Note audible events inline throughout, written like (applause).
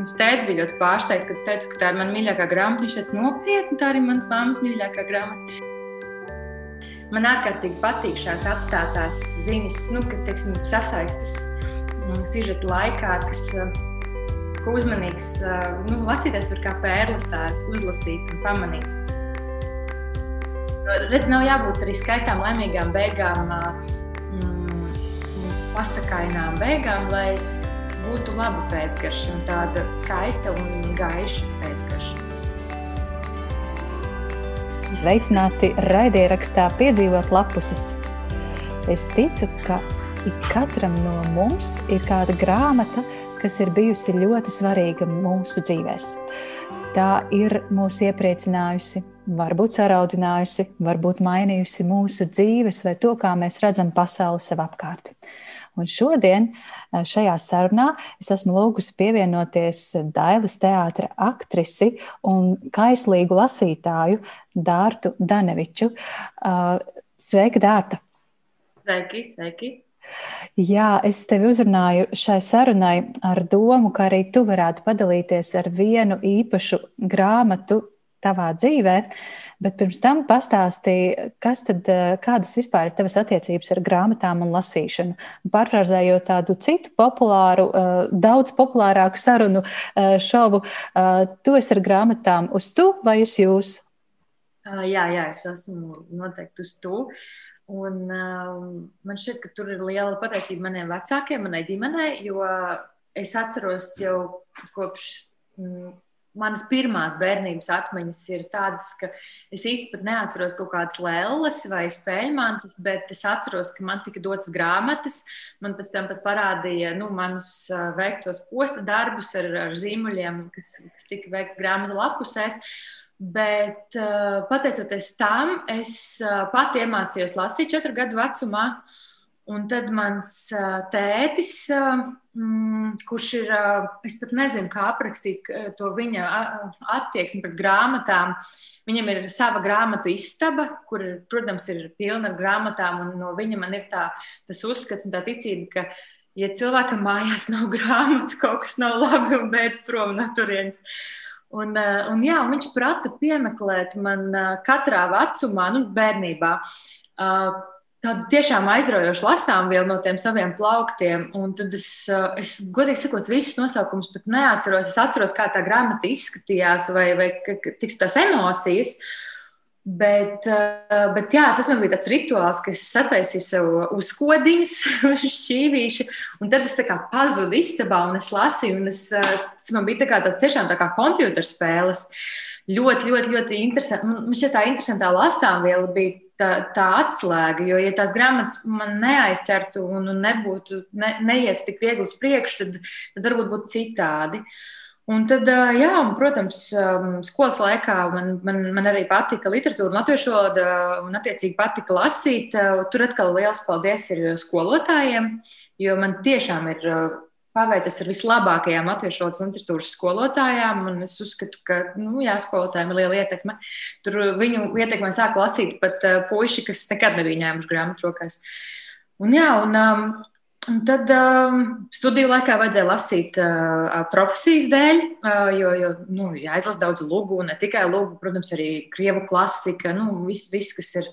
Es teicu, bija ļoti pārsteigts, kad es teicu, ka tā ir mana mīļākā grāmata. Viņš teica, nopietni, tā ir manas mammas mīļākā grāmata. Man ārkārtīgi patīk šāds atstātās ziņas, nu, kad teiksim, sasaistas mm, sižeta laikā, kas ko uzmanīgs nu, lasītājs var kā pērles tās uzlasīt un pamanīt. Redz, nav jābūt arī skaistām, laimīgām beigām, mm, pasakainām beigām, lai būtu laba pēcgarša un tāda skaista un gaiša pēcgarša. Sveicināti raidierakstā piedzīvot lapuses. Es ticu, ka ikam no mums ir kāda grāmata, kas ir bijusi ļoti svarīga mūsu dzīvēm. Tā ir mūs iepriecinājusi, varbūt saraudinājusi, varbūt mainījusi mūsu dzīves vai to, kā mēs redzam pasauli sev apkārt. Un šodien eh, šajā sarunā es esmu lūgusi pievienoties Dailas teātra aktrisi un kaislīgu lasītāju Dārtu Daneviču. Eh, sveika, Dārta! Sveiki, sveiki! Jā, es tevi uzrunāju šai sarunai ar domu, ka arī tu varētu padalīties ar vienu īpašu grāmatu tavā dzīvē. Bet pirms tam pastāstīja, kas tad, eh, kādas vispār ir tavas attiecības ar grāmatām un lasīšanu. Pārfrāzējot tādu citu populāru, eh, daudz populārāku sarunu eh, šovu, tu esi ar grāmatām uz tu vai uz jūs? Jā, jā, es esmu noteikti uz tu. Un, um, man šķiet, ka tur ir liela pateicība maniem vecākiem, manai ģimenei, jo es atceros jau kopš mm, manas pirmās bērnības atmiņas ir tādas, ka es pat neatceros kaut kādas lēlas vai spēļmantas, bet es atceros, ka man tika dotas grāmatas. Man pēc tam pat parādīja nu, manus veiktos posta darbus ar, ar zīmuļiem, kas, kas tika veikti grāmatu lapusēs. Bet pateicoties tam, es pati iemācījos lasīt četru gadu vecumā. Un tad mans tētis, mm, kurš ir, es pat nezinu, kā aprakstīt to viņa attieksmi pret grāmatām. Viņam ir sava grāmatu istaba, kur, protams, ir pilna ar grāmatām, un no viņa man ir tā, tas uzskats un tā ticība, ka, ja cilvēkam mājās nav (laughs) grāmatu, kaut kas nav labi un beidz prom no turienes. Un, un, jā, un viņš prata piemeklēt man katrā vecumā, nu, bērnībā tādu tiešām aizraujošu lasām vielu no tiem saviem plauktiem. Un tad es, eh, es godīgi sakot, visus nosaukumus pat neatceros. Es atceros, kā tā grāmata izskatījās, vai, vai tiks tās emocijas. Bet, eh, bet jā, tas man bija tāds rituāls, ka es sataisīju sev uzkodiņus, (laughs) šķīvīšu, un tad es tā kā pazudu istabā un es lasīju, un es, eh, tas man bija tā kā tāds tiešām tā kā kompjuterspēles. Ļoti, ļoti, ļoti interesanti. Man šķiet tā interesantā lasām viela bija tā, tā atslēga. Jo, ja tās grāmatas man neaizķertu un nebūtu, ne, neietu tik viegli uz priekšu, tad, tad varbūt būtu citādi. Un tad, jā, un, protams, skolas laikā man, man, man arī patika literatūra, latviešu valoda, un attiecīgi patika lasīt. Tur atkal liels paldies ir skolotājiem, jo man tiešām ir paveicis ar vislabākajām latviešu valodas literatūras skolotājām. Es uzskatu, ka nu, jā, skolotājiem ir liela ietekme. Tur viņu ietekmē sāk lasīt pat uh, puiši, kas nekad nebija ņēmuši grāmatu rokās. Un, jā, un, um, un tad um, studiju laikā vajadzēja lasīt uh, profesijas dēļ, uh, jo, jo nu, jāizlasa daudz lūgu, ne tikai lūgu, protams, arī krievu klasika, nu, viss, vis, kas ir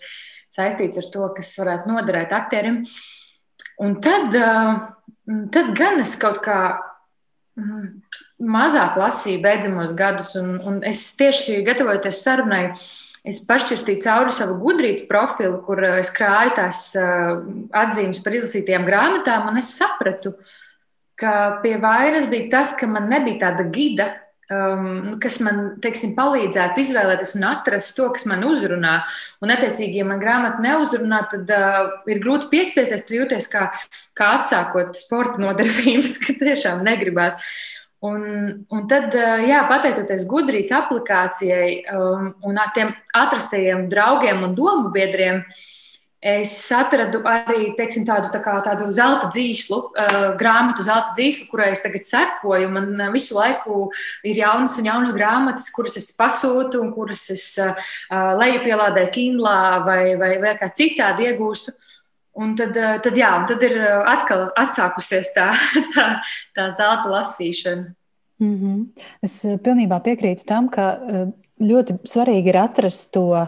saistīts ar to, kas varētu noderēt aktierim. Un tad uh, tad gan es kaut kā mm, mazāk lasīju beidzamos gadus, un, un es tieši gatavojoties sarunai, es pašķirtīju cauri savu gudrības profilu, kur eh, es krāju tās eh, atzīmes par izlasītajām grāmatām, un es sapratu, ka pie vainas bija tas, ka man nebija tāda gida, um, kas man teiksim, palīdzētu izvēlēties un atrast to, kas man uzrunā. Un, attiecīgi, ja man grāmata neuzrunā, tad uh, ir grūti piespiesties, tu jūties kā, kā atsākot sporta nodarbības, (laughs) ka tiešām negribās. Un, un tad, uh, jā, pateicoties gudrības aplikācijai um, un tiem atrastajiem draugiem un domu biedriem, uh, Es atradu arī teiksim, tādu, tā kā, tādu zelta dzīslu, uh, grāmatu, zelta dzīslu, kurai es tagad sekoju. Man uh, visu laiku ir jaunas un jaunas grāmatas, kuras es pasūtu un kuras es uh, lejupielādēju Kindlā vai, vai, vai kā citādi iegūstu. Un tad, uh, tad, jā, un tad ir atkal atsākusies tā, (laughs) tā, tā zelta lasīšana. Mm -hmm. Es pilnībā piekrītu tam, ka ļoti svarīgi ir atrast to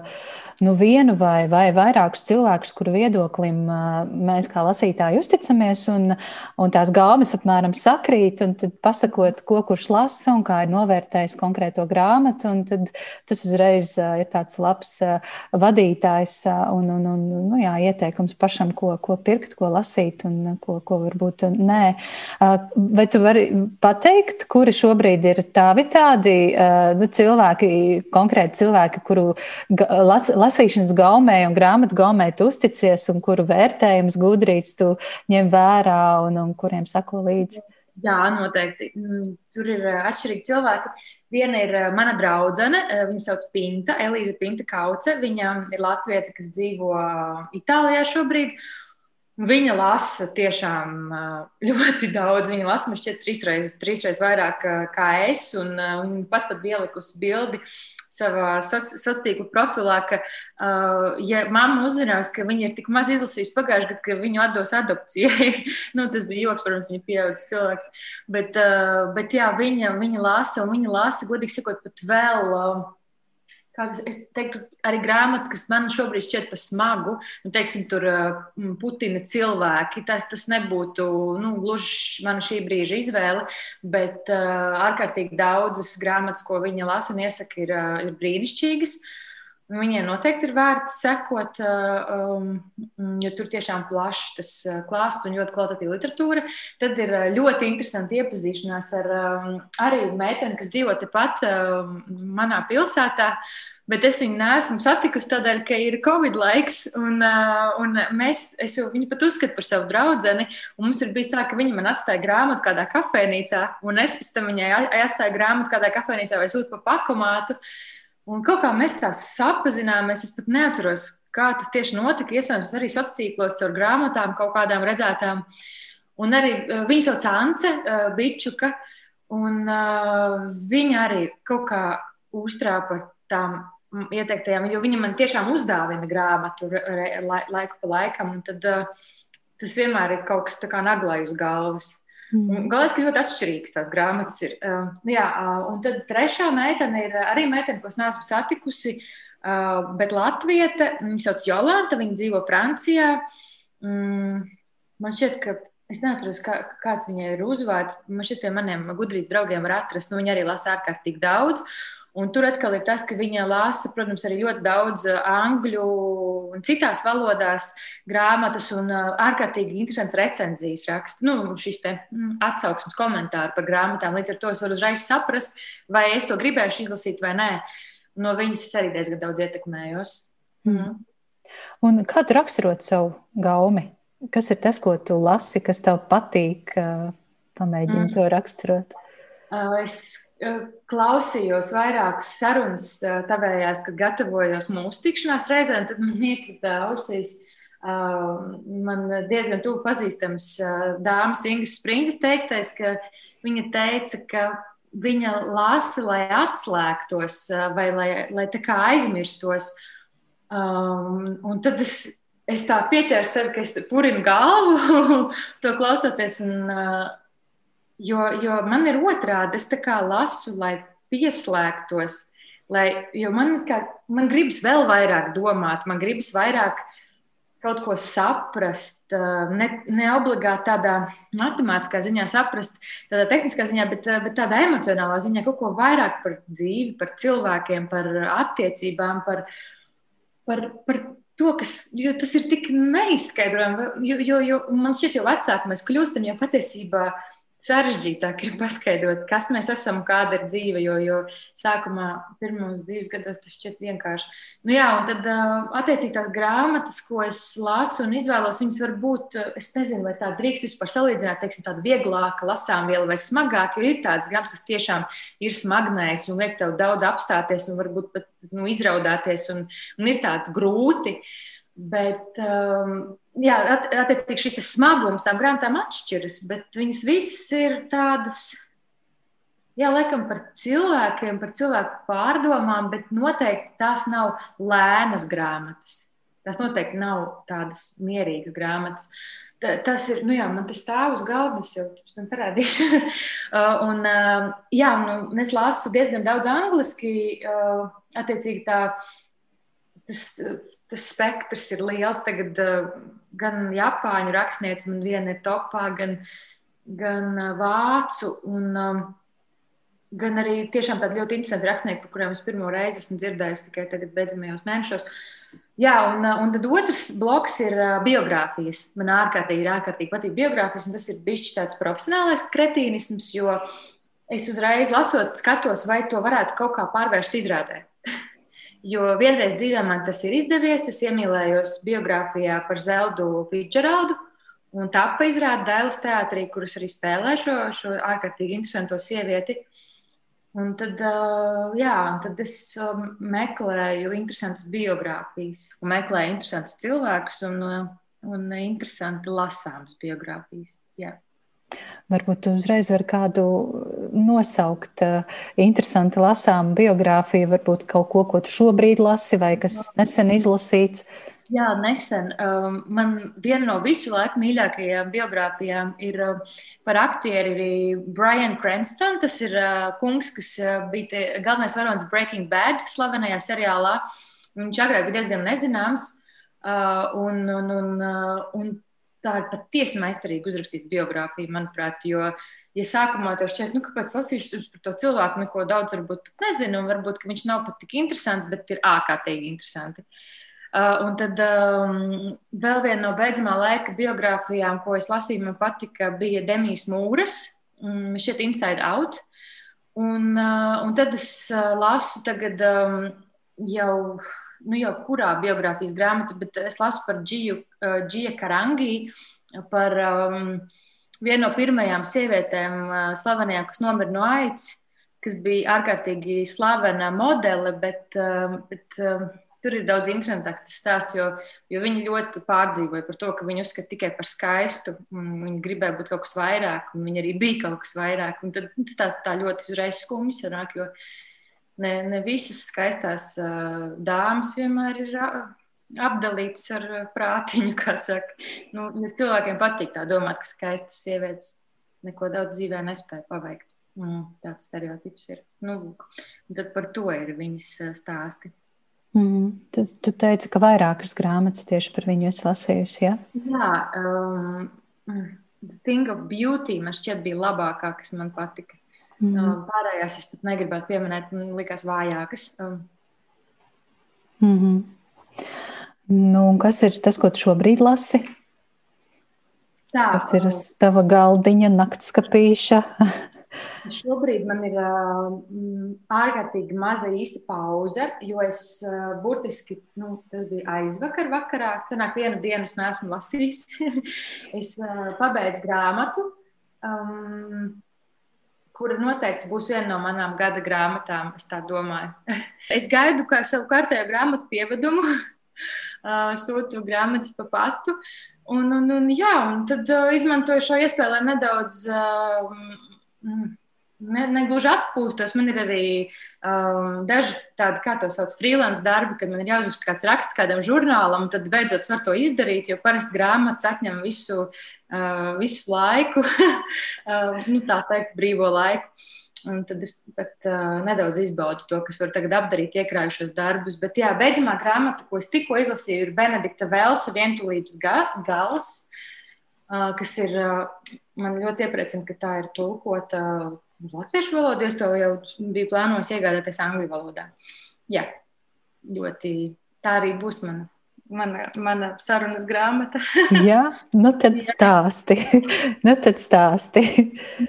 nu, vienu vai, vai vairākus cilvēkus, kuru viedoklim mēs kā lasītāji uzticamies, un, un tās gaumas apmēram sakrīt, un tad pasakot, ko kurš lasa un kā ir novērtējis konkrēto grāmatu, un tad tas uzreiz ir tāds labs vadītājs un, un, un nu, jā, ieteikums pašam, ko, ko pirkt, ko lasīt un ko, ko varbūt nē. Vai tu vari pateikt, kuri šobrīd ir tavi tādi nu, cilvēki, konkrēti cilvēki, kuru las, lasīšanas gaumē un grāmatu gaumē tu uzticies un kuru vērtējums gudrīts tu ņem vērā un, un kuriem sako līdzi? Jā, noteikti. Mm, tur ir atšķirīgi cilvēki. Viena ir mana draudzene, viņu sauc Pinta, Elīza Pinta Kauce. Viņa ir latvieta, kas dzīvo Itālijā šobrīd. Viņa lasa tiešām ļoti (laughs) daudz. Viņa lasa, man šķiet, trīsreiz, trīsreiz vairāk kā es. Un viņa pat pat ielikusi bildi savā sociālā tīkla profilā, ka, uh, ja mamma uzzinās, ka viņa ir tik maz izlasījusi pagājušajā gadā, ka viņu atdos adopcijai, (laughs) nu, tas bija joks, protams, viņa pieaugušas cilvēks. Bet, uh, bet jā, viņa, viņa lasa, un viņa lasa, godīgi sakot, pat vēl. Uh, kādas, es teiktu, arī grāmatas, kas man šobrīd šķiet par smagu, nu, teiksim, tur Putina cilvēki, tas, tas nebūtu nu, gluži mana šī brīža izvēle, bet uh, ārkārtīgi daudzas grāmatas, ko viņa lasa un iesaka, ir, ir brīnišķīgas. Viņiem noteikti ir vērts sekot, um, jo tur tiešām plašs tas klāsts un ļoti kvalitatīva literatūra. Tad ir ļoti interesanti iepazīšanās ar um, arī meiteni, kas dzīvo tepat um, manā pilsētā. Bet es viņu neesmu satikusi tādēļ, ka ir Covid laiks, un, uh, un mēs, es viņu pat uzskatu par savu draugu. Mums ir bijis tā, ka viņa man atstāja grāmatu kādā kafejnīcā, un es pēc tam viņai atstāju grāmatu kādā kafejnīcā vai sūtu pa pakomātu. Uh, Un kaut kā mēs tā sapazināmies, es pat neatceros, kā tas tieši notika. Iespējams, arī sociālos tīklos caur grāmatām kaut kādām redzētām. Un arī uh, viņa sauc Ance uh, Bičuka, un uh, viņa arī kaut kā uztrāpa tām ieteiktajām, jo viņa man tiešām uzdāvina grāmatu laiku pa laikam, tad tas vienmēr ir kaut kas tā kā naglai uz galvas. Mm. Galvenais, ka ļoti atšķirīgas tās grāmatas ir. Uh, jā, uh, un tad trešā meitene ir arī meitene, ko es neesmu satikusi, uh, bet Latvieta, viņa sauc Jolanta, viņa dzīvo Francijā. Mm, man šķiet, ka es neatceros, kā, kāds viņai ir uzvārds. Man šķiet, pie maniem gudrības draugiem var atrast, nu, viņi arī lasa ārkārtīgi daudz. Un tur atkal ir tas, ka viņa lasa, protams, arī ļoti daudz uh, angļu un citās valodās grāmatas un uh, ārkārtīgi interesants recenzijas raksta. Nu, šis te mm, atsauksmes komentāri par grāmatām. Līdz ar to es varu uzreiz saprast, vai es to gribēšu izlasīt vai nē. No viņas es arī diezgan daudz ietekmējos. Mm. Un kā tu raksturot savu gaumi? Kas ir tas, ko tu lasi, kas tev patīk? Uh, pamēģini mm. to raksturot. Es klausījos vairākas sarunas tavējās, kad gatavojos mūsu tikšanās reizēm, tad man iekrita ausīs. Man diezgan tuvu pazīstams dāmas Ingas Springas teiktais, ka viņa teica, ka viņa lasa, lai atslēgtos vai lai, lai tā kā aizmirstos. Um, un tad es, es tā pieķēru sevi, ka es purinu galvu (laughs) to klausoties. Un, uh, Jo, jo man ir otrādi, es tā kā lasu, lai pieslēgtos, lai, jo man, kā, man gribas vēl vairāk domāt, man gribas vairāk kaut ko saprast, ne, ne obligāti tādā matemātiskā ziņā saprast, tādā tehniskā ziņā, bet, bet tādā emocionālā ziņā kaut ko vairāk par dzīvi, par cilvēkiem, par attiecībām, par, par, par to, kas, tas ir tik neizskaidrojami, jo, jo, jo man šķiet, jo vecāki mēs kļūstam, jo patiesībā sarežģītāk ir paskaidrot, kas mēs esam un kāda ir dzīve. Jo, jo sākumā, pirmos dzīves gados, tas šķiet vienkārši. Nu, jā, un tad, attiecīgi, tās grāmatas, ko es lasu un izvēlos, viņas var būt, es nezinu, vai tā drīkst vispār salīdzināt, teiksim, tāda vieglāka lasām viela vai smagāka, jo ir tādas grāmatas, kas tiešām ir smagnējas un liek tev daudz apstāties un varbūt pat nu, izraudāties un, un ir tādi grūti. Bet, um, jā, attiecīgi šis smagums tām grāmatām atšķiras, bet viņas visas ir tādas, jā, laikam par cilvēkiem, par cilvēku pārdomām, bet noteikti tās nav lēnas grāmatas. Tas noteikti nav tādas mierīgas grāmatas. Tas ir, nu jā, man tas stāv uz galda, es jau tam parādīšu. (laughs) Uh, un, uh, jā, nu, es lasu diezgan daudz angliski, uh, attiecīgi tā, tas, tas spektrs ir liels. Tagad gan Japāņu rakstniece man viena ir topā, gan, gan vācu. Un, um, gan arī tiešām tādi ļoti interesanti rakstnieki, par kuriem es pirmo reizi esmu dzirdējis tikai tagad, beidzamajos mēnešos. Uh, Jā, un, uh, un tad otrs bloks ir uh, biogrāfijas. Man ārkārtīgi, ārkārtīgi patīk biogrāfijas, un tas ir bijis tāds profesionālais kretīnisms, jo es uzreiz lasot, skatos, vai to varētu kaut kā pārvērst izrādē. Jo vienreiz dzīvē man tas ir izdevies. Es iemīlējos biogrāfijā par Zeldu Fitzgeraldu. Un tā izrāda Dēlas teātrī, kuras arī spēlē šo, šo ārkārtīgi interesanto sievieti. Un tad, jā, un tad es meklēju interesantas biogrāfijas, meklēju interesantus cilvēkus un, un interesanti lasāmas biogrāfijas. Jā. Varbūt uzreiz var kādu nosaukt, interesanti lasām biogrāfiju, varbūt kaut ko, ko tu šobrīd lasi vai kas nesen izlasīts. Jā, nesen. Um, man viena no visu laiku mīļākajām biogrāfijām ir um, par aktieri Brian Cranston. Tas ir uh, kungs, kas uh, bija te, galvenais varonis Breaking Bad slavenajā seriālā. Viņš agrāk bija diezgan nezināms. Uh, un, un, un, uh, un tā ir patiesi meistarīgi uzrakstīta biogrāfija, manuprāt. Jo, ja sākumā tev šķiet, nu, kāpēc lasīšu par to cilvēku, neko daudz varbūt nezinu, un varbūt viņš nav pat tik interesants, bet ir ārkārtīgi interesanti. Uh, un tad um, vēl viena no beidzamā laika biogrāfijām, ko es lasīju, man patika, bija Demijas Mūras, um, šeit Inside Out. Un, uh, un tad es uh, lasu tagad um, jau, nu jau kurā biogrāfijas grāmata, bet es lasu par Džiju, uh, Džija Karangi, par um, vienu no pirmajām sievietēm uh, slavenajām, kas nomira no aids, kas bija ārkārtīgi slavena modele, bet, uh, bet uh, Tur ir daudz interesantāks tas stāsts, jo, jo viņi ļoti pārdzīvoja par to, ka viņi uzskata tikai par skaistu. Viņi gribēja būt kaut kas vairāk, un viņi arī bija kaut kas vairāk. Un tad tas tā, tā ļoti uzreiz skumji sanāk, jo ne, ne visas skaistās uh, dāmas vienmēr ir apdalītas ar prātiņu, (laughs) kā saka. Nu, cilvēkiem patīk tā domāt, ka skaistas sievietes neko daudz dzīvē nespēja paveikt. Mm, tāds stereotips ir. Nu, tad par to ir viņas stāsti. Mm, tas, tu teici, ka vairākas grāmatas tieši par viņu esi lasījusi. Ja? Jā, um, The Thing of Beauty man šķiet bija labākā, kas man patika. Mm. Um, pārējās es pat negribētu pieminēt, man likās vājākas. Um. Mm -hmm. nu, kas ir tas, ko tu šobrīd lasi? Tā, kas ir uz tava galdiņa, naktskapīša? (laughs) Šobrīd man ir uh, ārkārtīgi maza īsa pauze, jo es uh, burtiski, nu, tas bija aizvakar, vakarā, cenāk vienu dienu es neesmu lasījis. (laughs) es uh, pabeidzu grāmatu, um, kura noteikti būs viena no manām gada grāmatām, es tā domāju. (laughs) es gaidu kā savu kārtējo grāmatu pievedumu, (laughs) sūtu grāmatas pa pastu. Un, un, un, jā, un tad izmantoju šo iespēju, lai nedaudz uh, ne, ne gluži atpūstos. Man ir arī um, daži tādi, kā to sauc, freelance darbi, kad man ir jāuzraksta kāds raksts kādam žurnālam, un tad beidzot var to izdarīt, jo parasti grāmatas atņem visu, uh, visu laiku, (laughs) uh, nu, tā teikt, brīvo laiku. Un tad es pat uh, nedaudz izbaudu to, kas var tagad apdarīt iekrājušos darbus. Bet, jā, beidzamā grāmata, ko es tikko izlasīju, ir Benedikta Velsa vientulības gals, uh, kas ir, uh, man ļoti iepriecina, ka tā ir tulkota. Uh, latviešu valodu, es to jau biju plānojis iegādāties angļu valodā. Jā, ļoti tā arī būs mana. Mana, mana sarunas grāmata. (laughs) Jā, (laughs) nu tad stāsti. nu tad stāsti.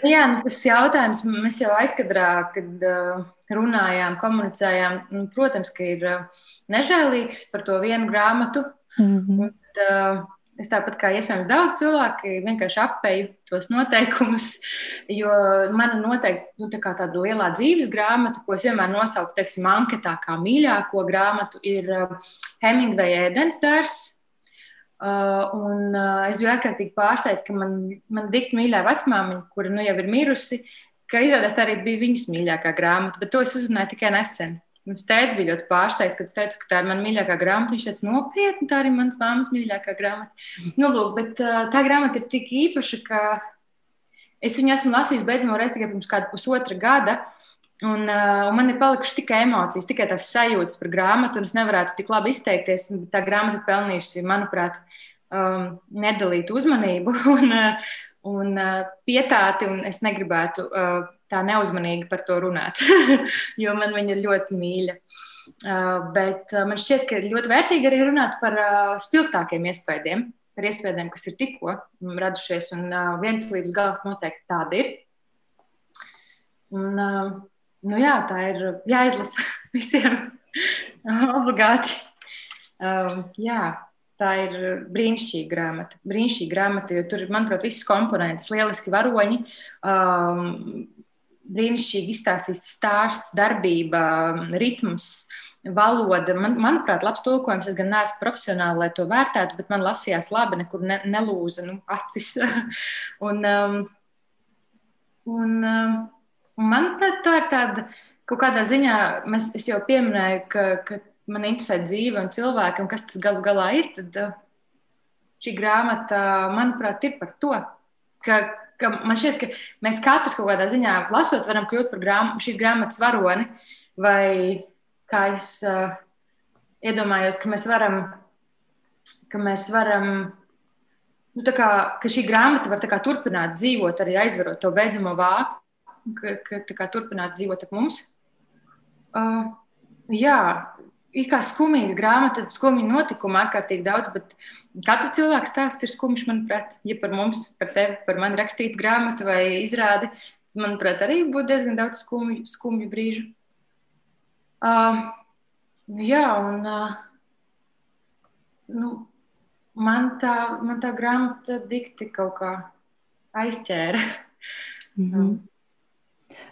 Jā, nu tas jautājums mēs jau aizkadrā, kad uh, runājām, komunicējām. Nu, protams, ka ir uh, nežēlīgs par to vienu grāmatu. Mm -hmm. Un, uh, Es tāpat kā iespējams daudz cilvēku vienkārši apēju tos noteikumus, jo mana noteikti nu, tā tāda lielā dzīves grāmata, ko es vienmēr nosaucu, teiksim, anketā kā mīļāko grāmatu, ir uh, Hemingway ēdens dārs. Uh, un uh, es biju ārkārtīgi pārsteigta, ka man, man dikti mīļā vecmāmiņa, kura nu jau ir mirusi, ka izrādās tā arī bija viņas mīļākā grāmata, bet to es uzzināju tikai nesen. Mans tēvs bija ļoti pārsteigts, kad es teicu, ka tā ir mana mīļākā grāmata. Viņš teica, nopietni, tā ir manas māmas mīļākā grāmata. Nu, lūk, bet tā grāmata ir tik īpaša, ka es viņu esmu lasījis beidzamo reizi tikai pirms kāda pusotra gada. Un, un man ir palikušas tikai emocijas, tikai tās sajūtas par grāmatu, un es nevarētu tik labi izteikties. Tā grāmata pelnījusi, manuprāt, um, nedalītu uzmanību (laughs) un, un pietāti, un es negribētu uh, tā neuzmanīgi par to runāt, (laughs) jo man viņa ir ļoti mīļa. Uh, bet uh, man šķiet, ka ļoti vērtīgi arī runāt par uh, spilgtākiem iespējām, par iespējām, kas ir tikko radušies, un vientulības galva noteikti tāda ir. Un, nu jā, tā ir jāizlasa (laughs) visiem (laughs) obligāti. Uh, jā, tā ir brīnišķīga grāmata. Brīnišķīga grāmata, jo tur ir, manuprāt, visas komponentes, lieliski varoņi. Um, brīnišķīgi izstāstīts stāsts, darbība, ritms, valoda. Man, manuprāt, labs tulkojums. Es gan neesmu profesionāli, lai to vērtētu, bet man lasījās labi, nekur ne, nelūza nu, acis. (laughs) un, um, un, um, manuprāt, tā ir tāda kaut kādā ziņā, mēs, es jau pieminēju, ka, ka man interesē dzīve un cilvēki, un kas tas galu galā ir. Tad, uh, šī grāmata, manuprāt, ir par to, ka ka man šķiet, ka mēs katrs kaut kādā ziņā lasot, varam kļūt par grām, šīs grāmatas varoni. Vai kā es uh, iedomājos, ka mēs varam, ka mēs varam, nu, kā, ka šī grāmata var kā, turpināt dzīvot, arī aizverot to beidzamo vāku, ka, ka kā, turpināt dzīvot ar mums. Uh, jā, ir kā skumīga grāmata, skumja notikuma ārkārtīgi daudz, bet katra cilvēka stāsts ir skumjš, manuprāt. Ja par mums, par tevi, par mani rakstītu grāmatu vai izrādi, manuprāt, arī būtu diezgan daudz skumju, skumju brīžu. Uh, jā, un uh, nu, man, tā, man tā grāmata dikti kaut kā aizķēra. Mm -hmm.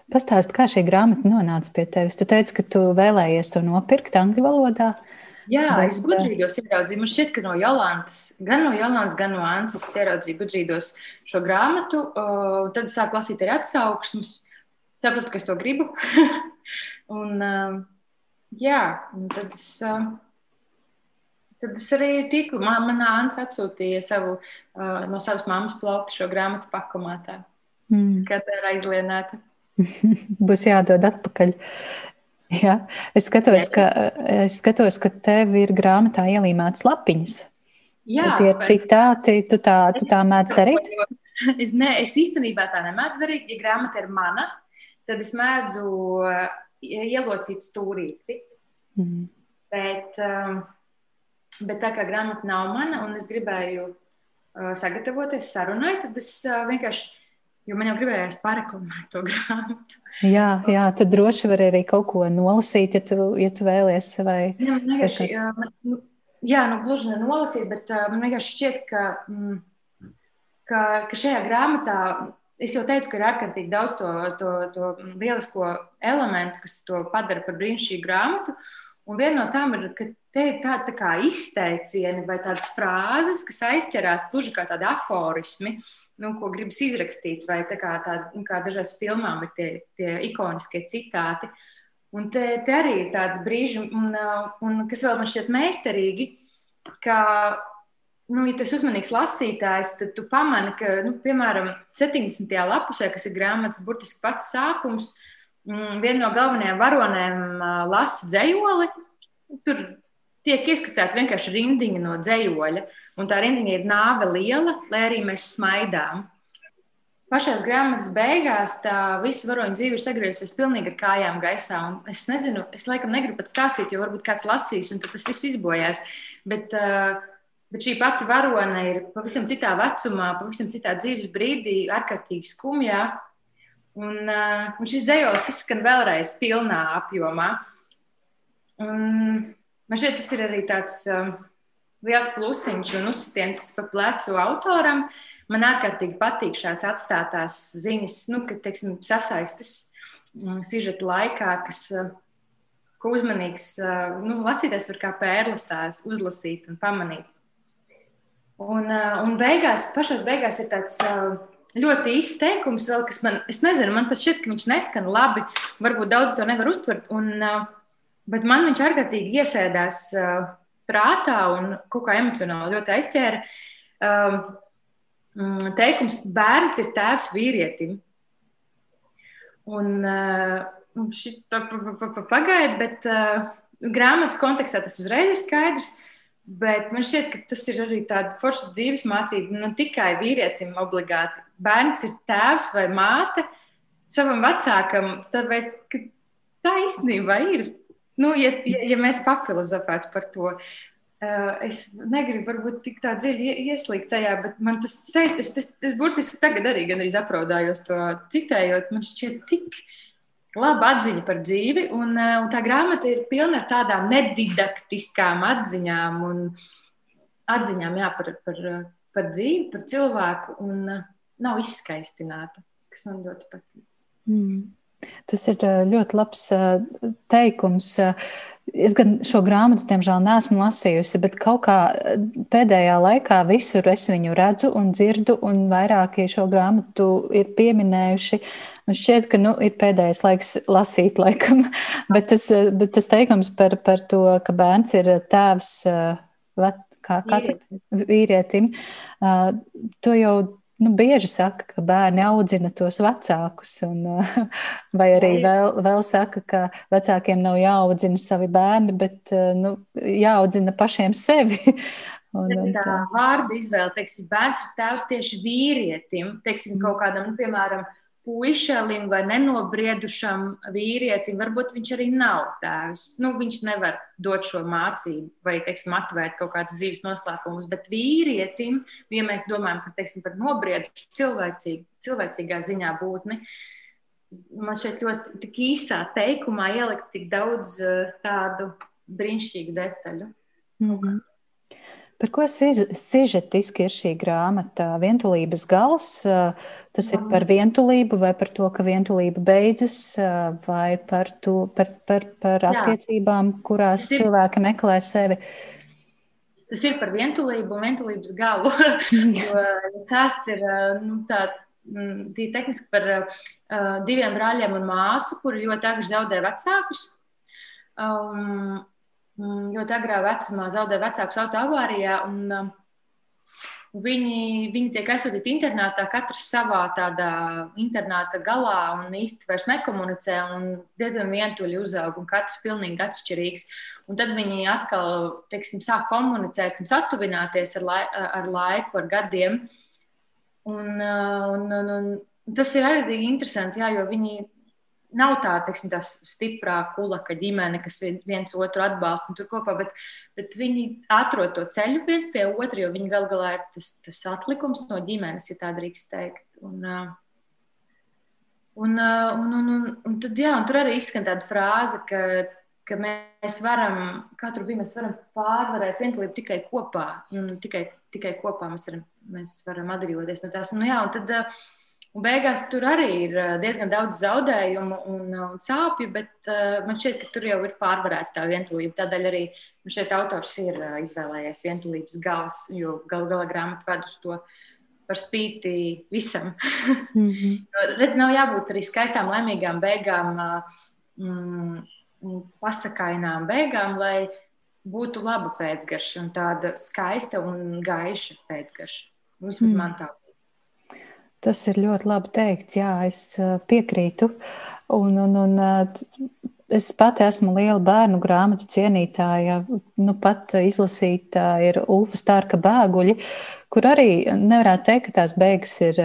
Pastāst, kā šī grāmata nonāca pie tevis? Tu teici, ka tu vēlējies to nopirkt angļu valodā. Jā, bet, es gudrīdos ieraudzīju. Man šķiet, ka no Jolantas, gan no Jolantas, gan no Ances ieraudzīju gudrīdos šo grāmatu. Uh, tad sāku lasīt arī atsauksmes. Sapratu, ka es to gribu. (laughs) un, uh, jā, un tad es. Uh, Tad es arī tiku. Man, manā Anna atsūtīja savu, uh, no savas mammas plauktu šo grāmatu pakomātā, mm. kad tā ir aizlienēta. (laughs) Būs jādod atpakaļ. Ja? Es, skatos, ka, es skatos, ka tev ir grāmatā ielīmētas lapiņas. Jā, tie ir citāti, tu tā, tu tā mēdz darīt? (laughs) Es, ne, es īstenībā tā nemēdzu darīt. Ja grāmata ir mana, tad es mēdzu uh, ielocīt stūrīti. Mm. Bet, um, bet tā kā grāmata nav mana un es gribēju uh, sagatavoties sarunai, tad es uh, vienkārši Jo man jau gribējās pareklamēt to grāmatu. Jā, jā, tu droši vari arī kaut ko nolasīt, ja tu, ja tu vēlies. Vai, jā, vienkārši, jā, man, nu, jā, nu, gluži nenolasīt, bet uh, man vienkārši šķiet, ka, mm, ka, ka šajā grāmatā es jau teicu, ka ir ārkārtīgi daudz to, to, to lielisko elementu, kas to padara par brīnišķīgu grāmatu. Un viena no tām ir, ka te ir tāda tā kā izteicieni vai tādas frāzes, kas aizķerās gluži kā tādi aforismi. Uh, nu, ko gribas izrakstīt, vai tā kā, tā, nu, kā dažās filmām ir tie, tie ikoniskie citāti. Un te, te arī ir tādi brīži, un, un kas vēl man šķiet meistarīgi, ka, nu, ja tu esi uzmanīgs lasītājs, tad tu pamani, ka, nu, piemēram, 70. lapusē, kas ir grāmatas burtiski pats sākums, mm, viena no galvenajām varonēm lasa dzējoli. Tur tiek ieskicēta vienkārši rindiņa no dzējoļa. Un tā rindiņa ir nāve liela, lai arī mēs smaidām. Pašās grāmatas beigās tā visa varoņa dzīve ir sagriezusies pilnīgi ar kājām gaisā. Es nezinu, es laikam negribu pat stāstīt, jo varbūt kāds lasīs, un tas viss izbojās. Bet, bet šī pati varone ir pavisam citā vecumā, pavisam citā dzīves brīdī, ārkārtīgi skumjā. Un, un šis dzējolis izskan vēlreiz pilnā apjomā. Un man šķiet, tas ir arī tāds. Uh, liels plusiņš un uzsitiens pa plecu autoram. Man ārkārtīgi patīk šāds atstātās ziņas, nu, ka, teiksim, sasaistas mm, sižeta laikā, kas, eh, ko uzmanīgs eh, nu, lasītājs var kā pērlis tās uzlasīt un pamanīt. Un, eh, un beigās, pašās beigās ir tāds ļoti īsts teikums, vēl, kas man, es nezinu, man pat šķiet, ka viņš neskan labi, varbūt daudz to nevar uztvert. Un, Bet man viņš ārkārtīgi iesēdās uh, prātā un kaut kā emocionāli ļoti aizķēra. Um, teikums, bērns ir tēvs vīrietim. Un uh, šī pagaida, bet uh, grāmatas kontekstā tas uzreiz ir skaidrs. Bet man šķiet, ka tas ir arī tāda forša dzīves mācība. Ne nu, tikai vīrietim obligāti. Bērns ir tēvs vai māte savam vecākam. Tad vai tā īstenībā ir? Nu, ja, ja, ja mēs papilozofētu par to, uh, es negribu varbūt tik tā dziļi ieslīgt tajā, bet man tas, te, es, es, es burtiski tagad arī gan arī apraudājos to citējot, man šķiet tik laba atziņa par dzīvi, un, uh, un tā grāmata ir pilna ar tādām nedidaktiskām atziņām un atziņām jā, par, par, par dzīvi, par cilvēku, un uh, nav izskaistināta, kas man ļoti patīk. Mm. Tas ir ļoti labs teikums. Es gan šo grāmatu, diemžēl, neesmu lasījusi, bet kaut kā pēdējā laikā visur es viņu redzu un dzirdu, un vairākie šo grāmatu ir pieminējuši. Man šķiet, ka nu, ir pēdējais laiks lasīt, laikam. (laughs) bet, tas, bet tas teikums par, par to, ka bērns ir tēvs kā katram vīrietim, to jau nu, bieži saka, ka bērni audzina tos vecākus, un, (laughs) vai arī vēl, vēl saka, ka vecākiem nav jāaudzina savi bērni, bet nu, jāaudzina pašiem sevi. (laughs) Un, un tā vārdu izvēle, teiksim, bērns ir tēvs tieši vīrietim, teiksim, kaut kādam, nu, piemēram, puišelim vai nenobriedušam vīrietim, varbūt viņš arī nav tēvs. Nu, viņš nevar dot šo mācību vai, teiksim, atvērt kaut kādus dzīves noslēpumus, bet vīrietim, ja mēs domājam par, teiksim, par nobriedušu cilvēcīgu, cilvēcīgā ziņā būtni, man šeit ļoti tik īsā teikumā ielikt tik daudz eh, tādu brīnišķīgu detaļu. Mm -hmm. Par ko sižetiski ir šī grāmata? Vientulības gals, tas ir par vientulību vai par to, ka vientulība beidzas, vai par, to, par, par, par attiecībām, kurās ir, cilvēki meklē sevi? Tas ir par vientulību un vientulības galu. (laughs) (laughs) stāsts ir nu, tāds bija tehniski par uh, diviem brāļiem un māsu, kuri ļoti agri zaudēja vecākus. Um, Mm, ļoti agrā vecumā zaudēja vecākus auto avārijā. Un, um, Viņi, viņi tiek aizsūtīti internātā, katrs savā tādā internāta galā un īsti vairs nekomunicē un diezgan vientuļi uzaug un katrs pilnīgi atšķirīgs. Un tad viņi atkal, teiksim, sāk komunicēt un satuvināties ar, lai, ar laiku, ar gadiem. Un, uh, un, un, un tas ir arī interesanti, jā, jo viņi nav tā, teiksim, tā stiprā kulaka ģimene, kas viens otru atbalsta un tur kopā, bet, bet viņi atrod to ceļu viens pie otra, jo viņi gal galā ir tas, tas atlikums no ģimenes, ja tā drīkst teikt. Un, un, un, un, un, un tad, jā, un tur arī izskan tāda frāze, ka, ka mēs varam, katru brīdi mēs varam pārvarēt vientulību tikai kopā, un tikai, tikai kopā mēs varam, mēs varam atbrīvoties no tās. Un, jā, un tad, uh, Un beigās tur arī ir eh, diezgan daudz zaudējumu un, eh, un sāpju, bet uh, man šķiet, ka tur jau ir pārvarēta tā vientulība. Tādēļ arī šeit autors ir uh, izvēlējies vientulības gals, jo gal galā grāmata ved uz to par spīti visam. (laughs) mm -hmm. Redz, nav jābūt arī skaistām, laimīgām beigām, mm, pasakainām beigām, lai būtu laba pēcgarša un tāda skaista un gaiša pēcgarša. Vismaz mm. man tā Tas ir ļoti labi teikts. Jā, es piekrītu. Un, un, un, es pati esmu liela bērnu grāmatu cienītāja. Nu, pat izlasīta ir Ulfa Stārka bēguļi, kur arī nevarētu teikt, ka tās beigas ir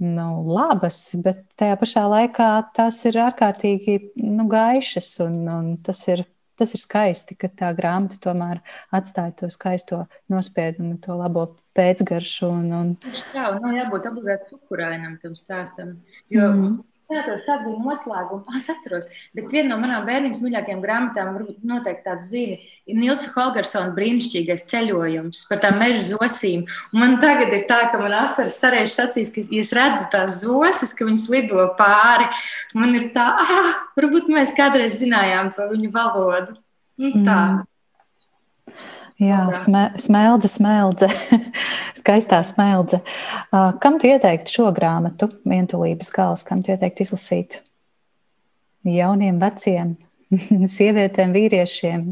nu, labas, bet tajā pašā laikā tās ir ārkārtīgi nu, gaišas un, un tas ir tas ir skaisti, ka tā grāmata tomēr atstāja to skaisto nospiedumu, to labo pēcgaršu. Un, un... Jā, nav jābūt obligāti cukurainam tam stāstam. Jo mm -hmm. Neatceros, kāds bija noslēgums. Ah, es atceros, bet viena no manām bērnības mīļākajām grāmatām, varbūt noteikti tādu zini, ir Nilsa Holgersona brīnišķīgais ceļojums par tām meža zosīm. Un man tagad ir tā, ka man asaras sarēžas acīs, ka ja es redzu tās zosas, ka viņas lido pāri. Man ir tā, ah, varbūt mēs kādreiz zinājām to viņu valodu. Nu, tā. Mm. Jā, sme, smeldze, smeldze, (laughs) skaistā smeldze. Kam tu ieteiktu šo grāmatu, vientulības gals, kam tu ieteiktu izlasīt? Jauniem, veciem, (laughs) sievietēm, vīriešiem,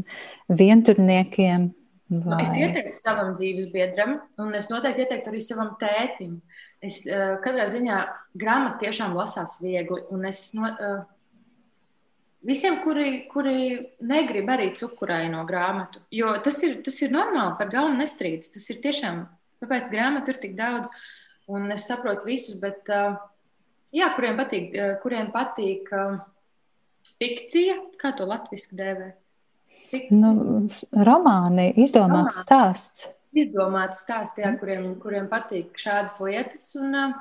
vienturniekiem? Vai... Nu, es ieteiktu savam dzīves biedram, un es noteikti ieteiktu arī savam tētim. Es uh, katrā ziņā grāmatu tiešām lasās viegli, un es no, uh, Visiem, kuri, kuri negrib arī cukuraino grāmatu, jo tas ir, tas ir normāli, par galvu nestrīdas. Tas ir tiešām, kāpēc grāmatu ir tik daudz, un es saprotu visus, bet, jā, kuriem patīk, kuriem patīk fikcija, kā to latviski dēvē? Nu, romāni, izdomāts Romāni. stāsts. Izdomāts stāsts, jā, kuriem, kuriem patīk šādas lietas, un uh,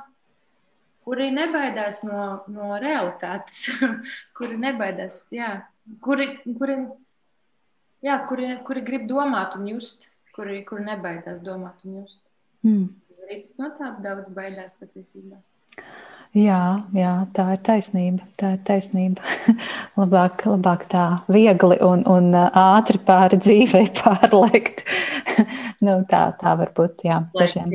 kuri nebaidās no, no realitātes, (laughs) kuri nebaidās, jā, kuri, kuri, jā, kuri, kuri grib domāt un just, kuri, kuri nebaidās domāt un just. Mm. No tā daudz baidās patiesībā. Jā, jā, tā ir taisnība. Tā ir taisnība. (laughs) labāk, labāk tā viegli un, un ātri pāri dzīvei (laughs) pārlekt. nu, tā, tā var būt. Jā, dažiem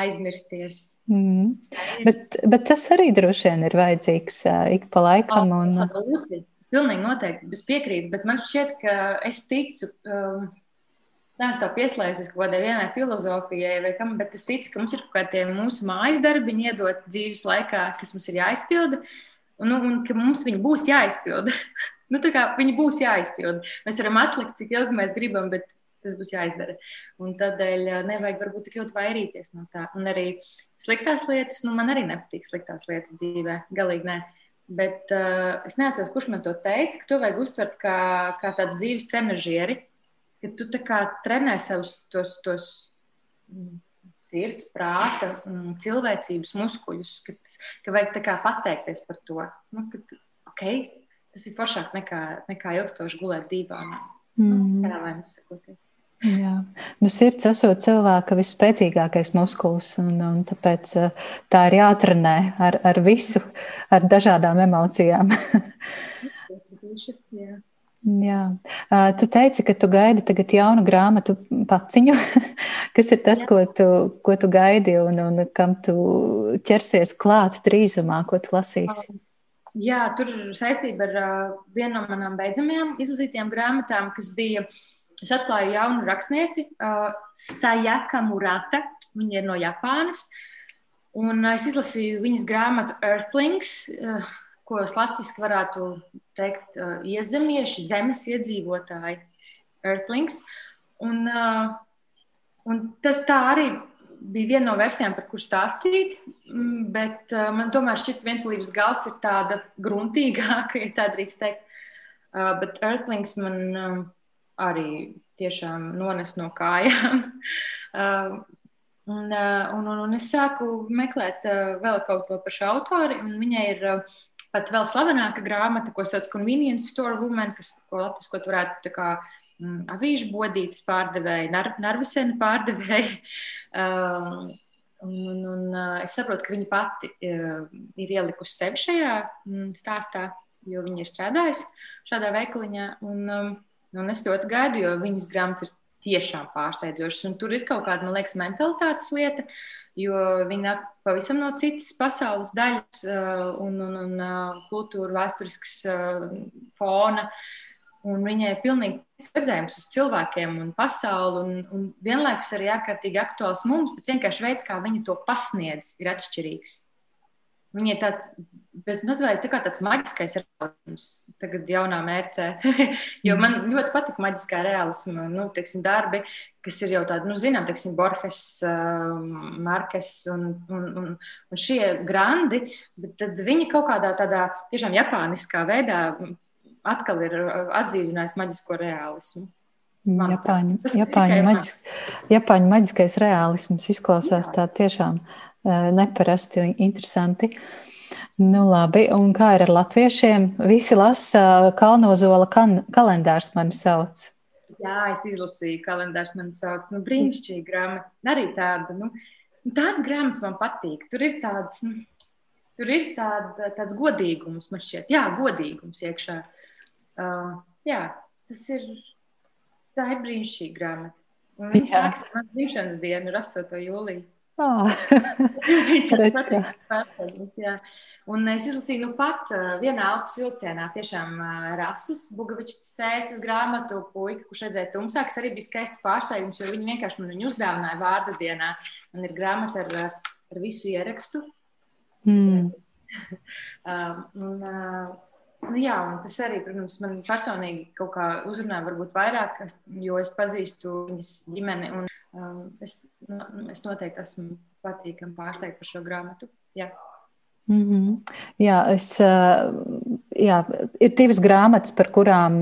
aizmirsties. Mm. Bet, bet tas arī droši vien ir vajadzīgs uh, ik pa laikam. Un... Absolūti. Pilnīgi noteikti. Es piekrītu, bet man šķiet, ka es ticu. Um, Neesmu tā pieslēdzies kaut kādai vienai filozofijai, vai kam, bet es ticu, ka mums ir kaut kādi mūsu mājas darbiņi iedot dzīves laikā, kas mums ir jāizpilda, un, nu, un ka mums viņi būs jāizpilda. (laughs) nu, kā, viņi būs jāizpilda. Mēs varam atlikt, cik ilgi mēs gribam, bet tas būs jāizdara. Un tādēļ eh, nevajag varbūt tik ļoti vairīties no tā. Un arī sliktās lietas, nu, man arī nepatīk sliktās lietas dzīvē, galīgi nē. Bet uh, es neatceros, kurš man to teica, ka to vajag uztvert kā, kā tādu dzīves trenižieri, ka tu tā kā trenē savus tos, tos mm, sirds, prāta, mm, cilvēcības muskuļus, ka, ka vajag kā pateikties par to. Nu, ka, okay, tas ir foršāk nekā, nekā ilgstoši gulēt divānā. Nu, mm. Nu, Jā, nu, sirds esot cilvēka visspēcīgākais muskulis, un, un tāpēc eh, tā ir jātrenē ar, ar visu, ar dažādām emocijām. (laughs) Jā. Jā. Tu teici, ka tu gaidi tagad jaunu grāmatu paciņu. (laughs) Kas ir tas, Jā. ko tu, ko tu gaidi un, un kam tu ķersies klāt drīzumā, ko tu lasīsi? Jā, tur saistība ar uh, vienu no manām beidzamajām izlasītajām grāmatām, kas bija uh, es atklāju jaunu rakstnieci, uh, Sajaka Murata. Viņa ir no Japānas. Un uh, es izlasīju viņas grāmatu Earthlings, uh, ko latviešu varētu teikt, uh, iezemieši, zemes iedzīvotāji. Earthlings. Un, uh, un tas tā arī bija viena no versijām, par kuru stāstīt, mm, bet uh, man tomēr šķiet, ka vientulības gals ir tāda gruntīgāka, (laughs) ja tā drīkst teikt. Uh, bet Earthlings man uh, arī tiešām nones no kājām. (laughs) uh, un, uh, un, un, un es sāku meklēt uh, vēl kaut ko par šo autori, un viņai ir pat vēl slavenāka grāmata, ko sauc Convenience Store Woman, kas, ko latviskot varētu tā kā mm, avīžu bodītas pārdevēji, nar, narvisena pārdevēji. Uh, Un, un, un es saprotu, ka viņa pati uh, ir ielikusi sevi šajā mm, stāstā, jo viņa ir strādājusi šādā veikaliņā. Un, um, Un es ļoti gaidu, jo viņas grāmatas ir tiešām pārsteidzošas. Un tur ir kaut kāda, man liekas, mentalitātes lieta, jo nāk pavisam no citas pasaules daļas uh, un, un, un uh, kultūra, vēsturiskas uh, fona. Un viņai ir pilnīgi redzējums uz cilvēkiem un pasauli, un, un vienlaikus arī ārkārtīgi aktuāls mums, bet vienkārši veids, kā viņi to pasniedz, ir atšķirīgs. Viņa ir tāds mazliet tā tāds maģiskais realisms, tagad jaunā mērcē. (laughs) jo man ļoti patīk maģiskā realisma nu, teiksim, darbi, kas ir jau tādi, nu, zinām, teiksim, Borges, uh, Markes un, un, un, un šie grandi, bet tad viņi kaut kādā tādā tiešām japāniskā veidā atkal ir atdzīvinājis maģisko realismu. Japāņu, Japāņu, maģis, Japāņu maģiskais realisms izklausās Jā. tā tiešām Eh, neparasti un interesanti. Nu, labi, un kā ir ar latviešiem? Visi lasa eh, Kalnozola kan kalendārs mani sauc. Jā, es izlasīju kalendārs mani sauc. Nu, brīnišķīgi grāmata. Arī tāda, nu, tāds grāmatas man patīk. Tur ir tāds, nu, tur ir tāda, tāds godīgums man šķiet. Jā, godīgums iekšā. Uh, jā, tas ir, tā ir brīnišķīga grāmata. Un viņa sāks ar manu dzimšanas dienu, 8. jūliju. (laughs) (laughs) Oh. Redz, kā. jā. Un es izlasīju nu pat vienā elpas vilcienā tiešām rases Bugavičs pēcas grāmatu puika, kurš redzēja tumsā, kas arī bija skaists pārsteigums, jo viņi vienkārši man viņu uzdāvināja vārda dienā. Man ir grāmata ar, ar visu ierakstu. (laughs) Mm. un, Nu, jā, un tas arī, protams, man personīgi kaut kā uzrunā varbūt vairāk, jo es pazīstu viņas ģimeni, un um, es, nu, es noteikti esmu patīkami pārsteigta par šo grāmatu. Jā. Mm -hmm. Jā, es, jā, ir divas grāmatas, par kurām,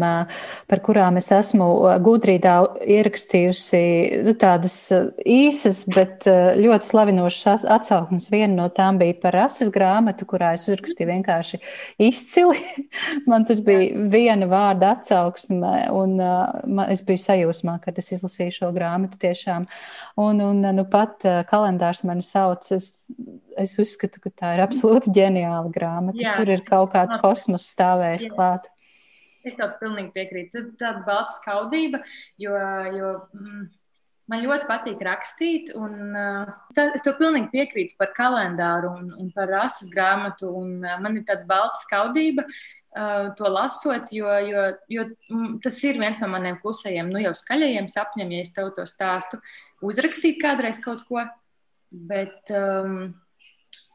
par kurām es esmu gudrībā ierakstījusi nu, tādas īsas, bet ļoti slavinošas atsauksmes. Viena no tām bija par rases grāmatu, kurā es uzrakstīju vienkārši izcili. (laughs) Man tas bija viena vārda atsauksme, un es biju sajūsmā, kad es izlasīju šo grāmatu tiešām. Un, un nu, pat kalendārs mani sauc. Es, es uzskatu, ka tā ir absolūti ģeniāla grāmata. Jā. Tur ir kaut kāds kosmos stāvējis klāt. Es tev pilnīgi piekrītu. Tas ir tāds balts skaudība, jo, jo mm, man ļoti patīk rakstīt. Un, uh, es tev pilnīgi piekrītu par kalendāru un, un par rases grāmatu. Un, uh, man ir tāda balta skaudība. Uh, to lasot, jo, jo, jo mm, tas ir viens no maniem klusajiem, nu jau skaļajiem sapņiem, ja es tev to stāstu, uzrakstīt kādreiz kaut ko. Bet um,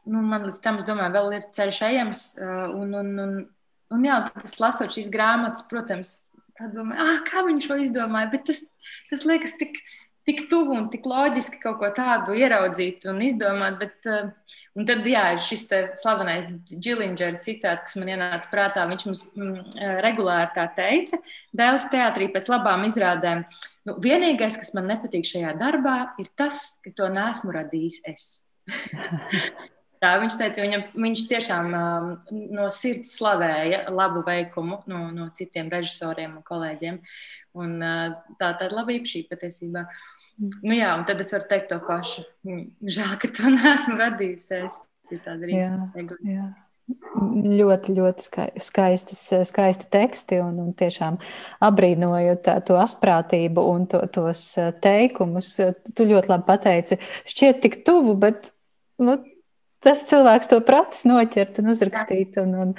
nu, man līdz tam, es domāju, vēl ir ceļš ejams. Un, un, un, un jā, tad es lasot šīs grāmatas, protams, domāju, ah, kā viņš to izdomāja. Bet tas, tas liekas tik, tik tuvu un tik loģiski kaut ko tādu ieraudzīt un izdomāt. Bet, un tad, jā, ir šis slavenais Džilingera citāts, kas man ienāca prātā. Viņš mums mm, regulāri tā teica, Dēls teātrī pēc labām izrādēm. Nu, vienīgais, kas man nepatīk šajā darbā, ir tas, ka to nesmu radījis es. (laughs) Tā, viņš teica, viņam, viņš tiešām um, no sirds slavēja labu veikumu no, no citiem režisoriem un kolēģiem. Un, uh, tā ir laba īpašība patiesībā. Nu, jā, un tad es varu teikt to pašu. Žēl, ka to (laughs) neesmu radījusi. Es citādi rīkoju. Ļoti, ļoti skaistas, skaisti teksti un, un tiešām apbrīnoju tā, to asprātību un to, tos uh, teikumus. Tu ļoti labi pateici, šķiet tik tuvu, bet nu, tas cilvēks to pratis noķert un uzrakstīt. Un, un,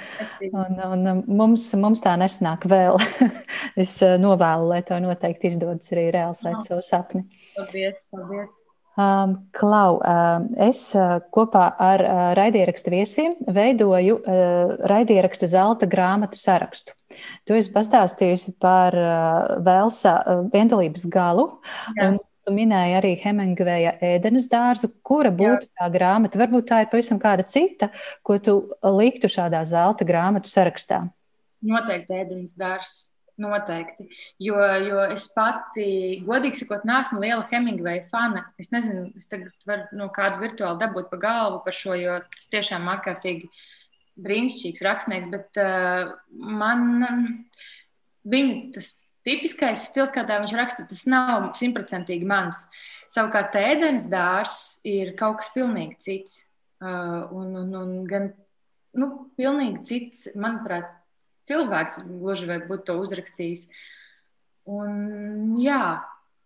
un, un mums, mums tā nesnāk vēl. (laughs) es eh, novēlu, lai to noteikti izdodas arī realizēt savu sapni. Paldies! paldies. Um, Klau, um, es uh, kopā ar uh, raidierakstu viesiem veidoju uh, raidieraksta zelta grāmatu sarakstu. Tu esi pastāstījusi par uh, Velsa uh, viendalības galu. Jā. Un Tu minēji arī Hemingveja ēdenes dārzu. Kura būtu Jā. tā grāmata? Varbūt tā ir pavisam kāda cita, ko tu liktu šādā zelta grāmatu sarakstā. Noteikti ēdenes dārzs. Noteikti. Jo, jo es pati, godīgi sakot, neesmu liela Hemingveja fana. Es nezinu, es tagad varu no kāda virtuāli dabūt pa galvu par šo, jo tas tiešām ārkārtīgi brīnišķīgs rakstnieks. Bet uh, man viņa tas tipiskais stils, kā viņš raksta, tas nav simtprocentīgi mans. Savukārt, ēdienas dārzs ir kaut kas pilnīgi cits. Uh, un, un, un gan nu, pilnīgi cits, manuprāt, cilvēks gluži vai būtu to uzrakstījis. Un, jā,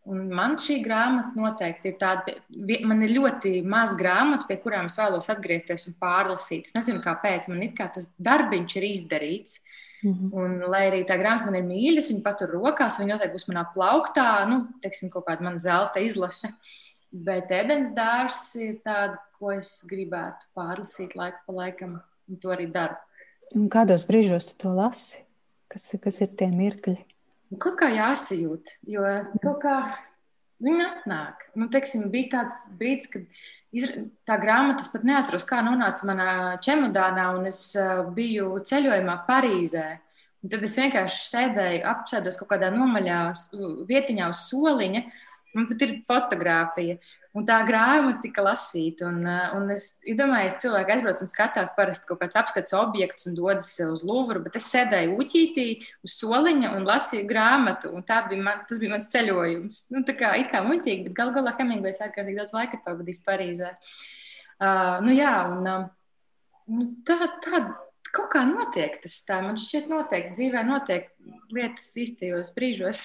un man šī grāmata noteikti ir tāda, man ir ļoti maz grāmatu, pie kurām es vēlos atgriezties un pārlasīt. Es nezinu, kāpēc man it kā tas darbiņš ir izdarīts. Mm -hmm. Un, lai arī tā grāmata man ir mīļa, viņa patur rokās, viņa noteikti būs manā plauktā, nu, teiksim, kaut kāda mana zelta izlase. Bet ēdienas dārsts ir tāda, ko es gribētu pārlasīt laiku pa laikam, un to arī daru. Un kādos brīžos tu to lasi? Kas, kas ir tie mirkļi? Kaut kā jāsajūt, jo kaut kā viņa atnāk. Nu, teiksim, bija tāds brīdis, kad tā grāmata, es pat neatceros, kā nonāca manā čemodānā, un es biju ceļojumā Parīzē. Un tad es vienkārši sēdēju, apsēdos kaut kādā nomaļā vietiņā uz soliņa. Man pat ir fotografija. Un tā grāmata tika lasīta. Un, un es domāju, ka cilvēki aizbrauc un skatās parasti kaut kāds apskats objekts un dodas uz Lūvru, bet es sēdēju uķītī uz soliņa un lasīju grāmatu. Un bija man, tas bija mans ceļojums. Nu, tā kā it kā muļķīgi, bet gal galā Hemingvejs ārkārtīgi daudz laika pavadījis Parīzē. Uh, nu jā, un uh, nu, tā, tā, kaut kā notiek tas tā. Man šķiet, noteikti dzīvē notiek lietas īstajos brīžos.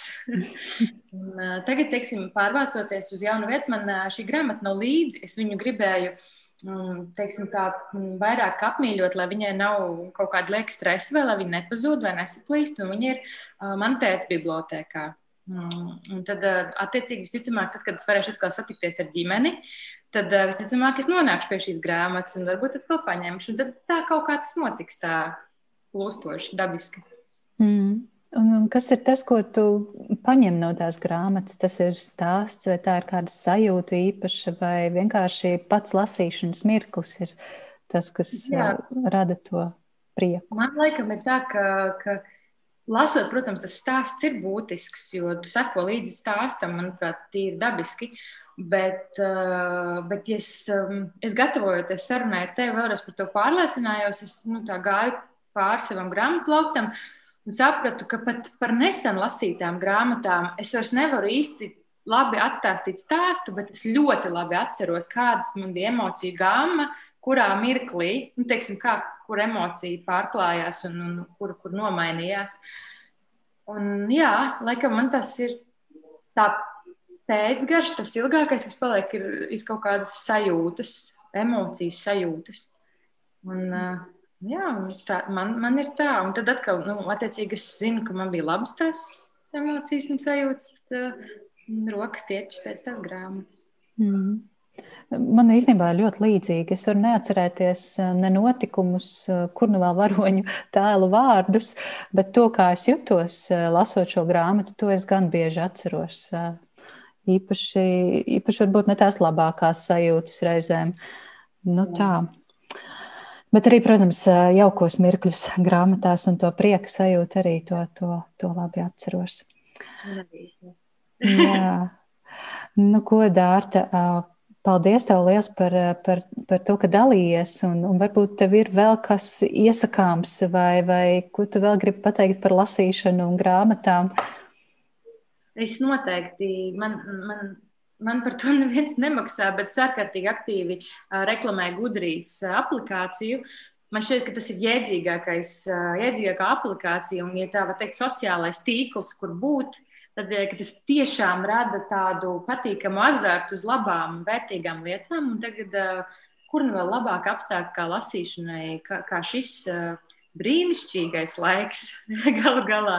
(laughs) tagad, teiksim, pārvācoties uz jaunu vietu, man šī grāmata nav līdzi. Es viņu gribēju teiksim, tā, vairāk apmīļot, lai viņai nav kaut kāda lieka stresa, vai lai viņa nepazūd vai nesaplīst. Viņa ir man tēta bibliotekā. Un tad, attiecīgi, visticamāk, tad, kad es varēšu atkal satikties ar ģimeni, tad visticamāk es nonākšu pie šīs grāmatas un varbūt atkal paņemšu. Un tad tā kaut kā tas notiks tā plūstoši, dabiski. Mm. Un, un kas ir tas, ko tu paņem no tās grāmatas? Tas ir stāsts, vai tā ir kāda sajūta īpaša, vai vienkārši pats lasīšanas mirklis ir tas, kas Jā. rada to prieku? Man liekas, ir tā, ka, ka lasot, protams, tas stāsts ir būtisks, jo tu seko līdzi stāstam, manuprāt, tīri dabiski. Bet, bet ja es, es gatavojoties sarunai ar tevi, vēlreiz par to pārliecinājos, es nu, gāju pāri savam grāmatu plauktam. Uh, un sapratu, ka pat par nesen lasītām grāmatām es vairs nevaru īsti labi atstāstīt stāstu, bet es ļoti labi atceros, kādas man bija emociju gama, kurā mirklī, nu, teiksim, kā, kur emocija pārklājās un, un kur, kur nomainījās. Un, jā, laikam man tas ir tā pēcgarš, tas ilgākais, kas paliek, ir, ir kaut kādas sajūtas, emocijas sajūtas. Un, uh, Jā, tā, man, man ir tā. Un tad atkal, nu, attiecīgi, es zinu, ka man bija labas tās emocijas un sajūtas. Tad uh, rokas tiepjas pēc tās grāmatas. Mm. Man īstenībā ļoti līdzīgi. Es varu neatcerēties ne notikumus, kur nu vēl varoņu tēlu vārdus, bet to, kā es jutos lasot šo grāmatu, to es gan bieži atceros. Īpaši, īpaši varbūt ne tās labākās sajūtas reizēm. Nu, tā. Bet arī, protams, jaukos mirkļus grāmatās un to prieka sajūtu arī to, to, to labi atceros. Jā. Nu, ko, Dārta, paldies tev liels par, par, par to, ka dalījies, un, un varbūt tev ir vēl kas iesakāms, vai, vai ko tu vēl gribi pateikt par lasīšanu un grāmatām? Es noteikti, man, man man par to (laughs) neviens nemaksā, bet sārkārtīgi aktīvi reklamē Gudrītas aplikāciju. Man šķiet, ka tas ir jēdzīgākais, jēdzīgākā aplikācija un, ja tā var teikt, sociālais tīkls, kur būt. Tad tas tiešām rada tādu patīkamu azartu uz labām, vērtīgām lietām. Un tagad, kur nu vēl labāk apstākļi kā lasīšanai, kā, kā šis brīnišķīgais laiks (laughs) galu galā.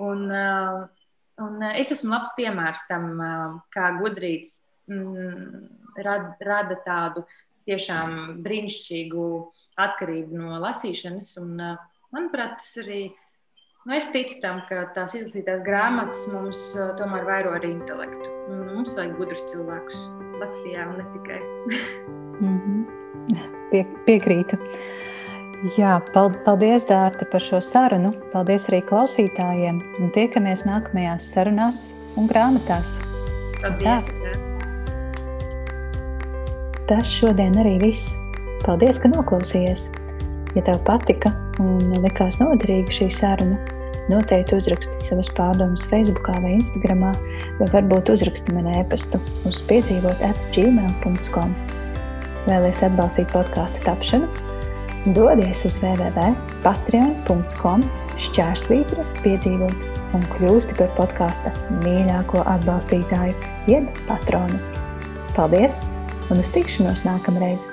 Un, uh, Un eh, es esmu labs piemērs tam, eh, kā gudrīts mm, rada, rada tādu tiešām brīnišķīgu atkarību no lasīšanas. Un, eh, manuprāt, tas arī. Nu, es ticu tam, ka tās izlasītās grāmatas mums tomēr vairo arī intelektu. Mums vajag gudrus cilvēkus Latvijā un ne tikai. (laughs) mm -hmm. Pie, piekrītu. Jā, paldies, Dārta, par šo sarunu. Paldies arī klausītājiem. Un tiekamies nākamajās sarunās un grāmatās. Paldies! Tā. Tas šodien arī viss. Paldies, ka noklausījies! Ja tev patika un likās noderīga šī saruna, noteikti uzraksti savas pārdomas Facebook vai Instagram, vai varbūt uzraksti man e-pastu uz piedzīvot at gmail.com. Vēlēs atbalstīt podkāstu tapšanu? Dodies uz www.patreon.com šķērsvītra piedzīvot un kļūsti par podkāsta mīļāko atbalstītāju, jeb patronu. Paldies un uz tikšanos nākamreiz!